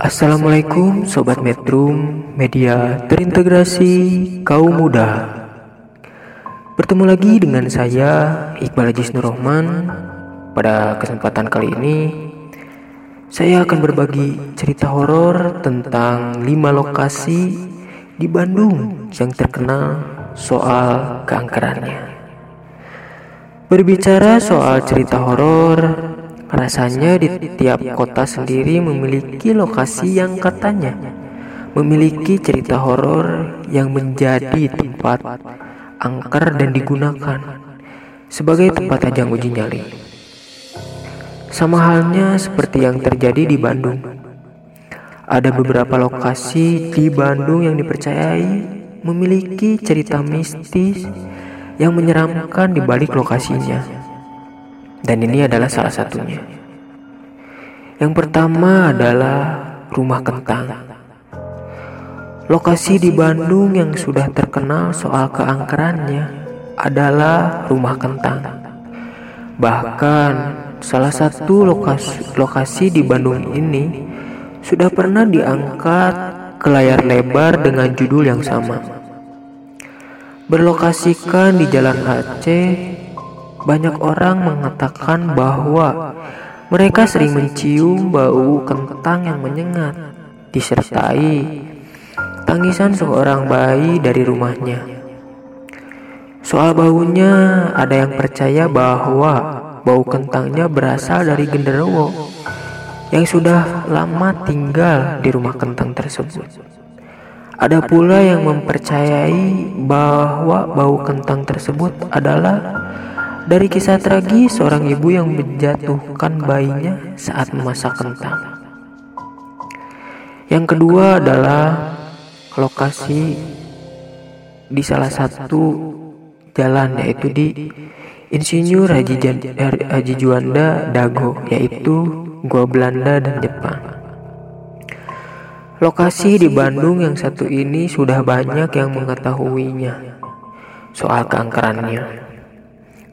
Assalamualaikum Sobat Metrum, media terintegrasi kaum muda. Bertemu lagi dengan saya Iqbal Ajis Nur Rahman Pada kesempatan kali ini Saya akan berbagi cerita horor tentang 5 lokasi di Bandung yang terkenal soal keangkerannya. Berbicara soal cerita horor Rasanya di tiap kota sendiri memiliki lokasi yang katanya memiliki cerita horor yang menjadi tempat angker dan digunakan sebagai tempat ajang uji nyali. Sama halnya seperti yang terjadi di Bandung. Ada beberapa lokasi di Bandung yang dipercayai memiliki cerita mistis yang menyeramkan di balik lokasinya. Dan ini adalah salah satunya. Yang pertama adalah Rumah Kentang. Lokasi di Bandung yang sudah terkenal soal keangkerannya adalah Rumah Kentang. Bahkan salah satu lokasi, lokasi di Bandung ini sudah pernah diangkat ke layar lebar dengan judul yang sama. Berlokasikan di Jalan Aceh, banyak orang mengatakan bahwa mereka sering mencium bau kentang yang menyengat, disertai tangisan seorang bayi dari rumahnya. Soal baunya, ada yang percaya bahwa bau kentangnya berasal dari genderuwo yang sudah lama tinggal di rumah kentang tersebut. Ada pula yang mempercayai bahwa bau kentang tersebut adalah dari kisah tragis seorang ibu yang menjatuhkan bayinya saat memasak kentang. Yang kedua adalah lokasi di salah satu jalan yaitu di Insinyur Haji, Jan, Haji Juanda Dago yaitu Gua Belanda dan Jepang. Lokasi di Bandung yang satu ini sudah banyak yang mengetahuinya soal keangkerannya.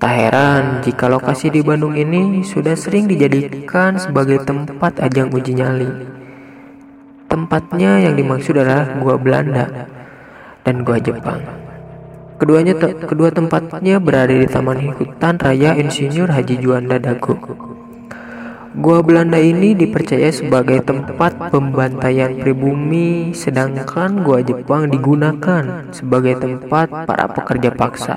Tak heran jika lokasi di Bandung ini sudah sering dijadikan sebagai tempat ajang uji nyali. Tempatnya yang dimaksud adalah gua Belanda dan gua Jepang. Keduanya te kedua tempatnya berada di Taman Hutan Raya Insinyur Haji Juanda Dago. Gua Belanda ini dipercaya sebagai tempat pembantaian pribumi, sedangkan gua Jepang digunakan sebagai tempat para pekerja paksa.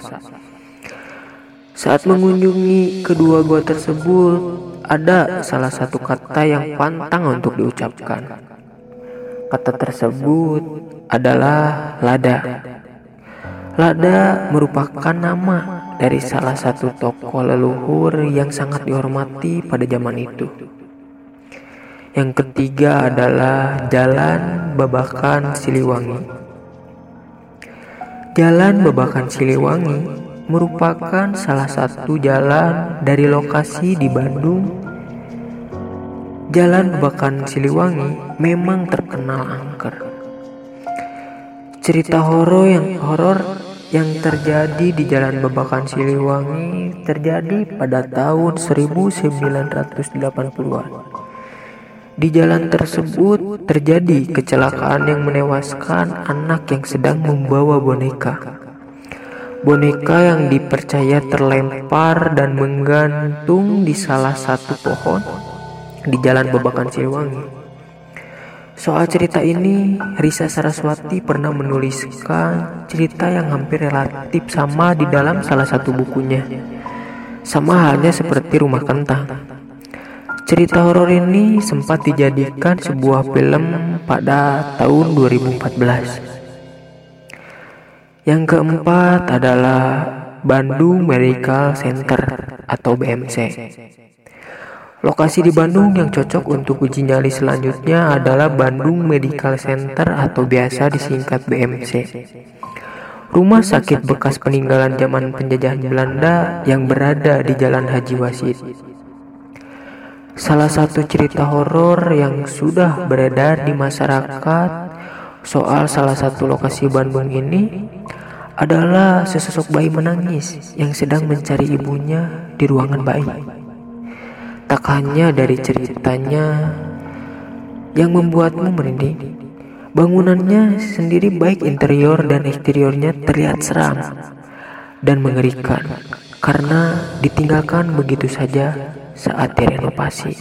Saat mengunjungi kedua gua tersebut, ada salah satu kata yang pantang untuk diucapkan. Kata tersebut adalah lada. Lada merupakan nama dari salah satu tokoh leluhur yang sangat dihormati pada zaman itu. Yang ketiga adalah Jalan Babakan Siliwangi. Jalan Babakan Siliwangi merupakan salah satu jalan dari lokasi di Bandung. Jalan Babakan Siliwangi memang terkenal angker. Cerita horor yang horor yang terjadi di Jalan Babakan Siliwangi terjadi pada tahun 1980-an. Di jalan tersebut terjadi kecelakaan yang menewaskan anak yang sedang membawa boneka. Boneka yang dipercaya terlempar dan menggantung di salah satu pohon di Jalan Babakan Siliwangi. Soal cerita ini, Risa Saraswati pernah menuliskan cerita yang hampir relatif sama di dalam salah satu bukunya. Sama halnya seperti Rumah Kentang. Cerita horor ini sempat dijadikan sebuah film pada tahun 2014. Yang keempat adalah Bandung Medical Center atau BMC. Lokasi di Bandung yang cocok untuk uji nyali selanjutnya adalah Bandung Medical Center atau biasa disingkat BMC. rumah sakit bekas peninggalan zaman penjajahan Belanda yang berada di Jalan Haji Wasit. Salah satu cerita horor yang sudah beredar di masyarakat soal salah satu lokasi Bandung ini adalah sesosok bayi menangis yang sedang mencari ibunya di ruangan bayi. Tak hanya dari ceritanya yang membuatmu merinding, Bangunannya sendiri baik interior dan eksteriornya terlihat seram dan mengerikan karena ditinggalkan begitu saja saat direnovasi.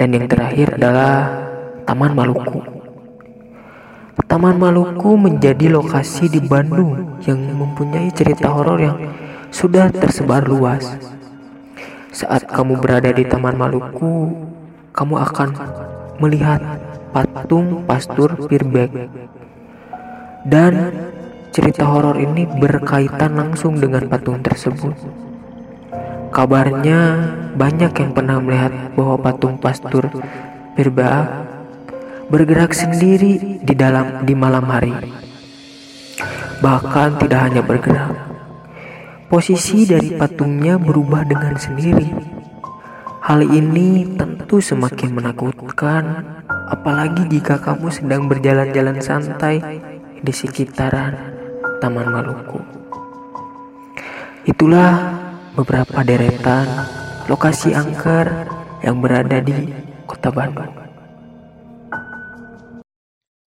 Dan yang terakhir adalah Taman Maluku. Taman Maluku menjadi lokasi di Bandung yang mempunyai cerita horor yang sudah tersebar luas. Saat kamu berada di Taman Maluku, kamu akan melihat patung pastur Pirbek. Dan cerita horor ini berkaitan langsung dengan patung tersebut. Kabarnya banyak yang pernah melihat bahwa patung pastur Pirbek bergerak sendiri di dalam di malam hari. Bahkan tidak hanya bergerak, posisi dari patungnya berubah dengan sendiri. Hal ini tentu semakin menakutkan apalagi jika kamu sedang berjalan-jalan santai di sekitaran Taman Maluku. Itulah beberapa deretan lokasi angker yang berada di Kota Bandung.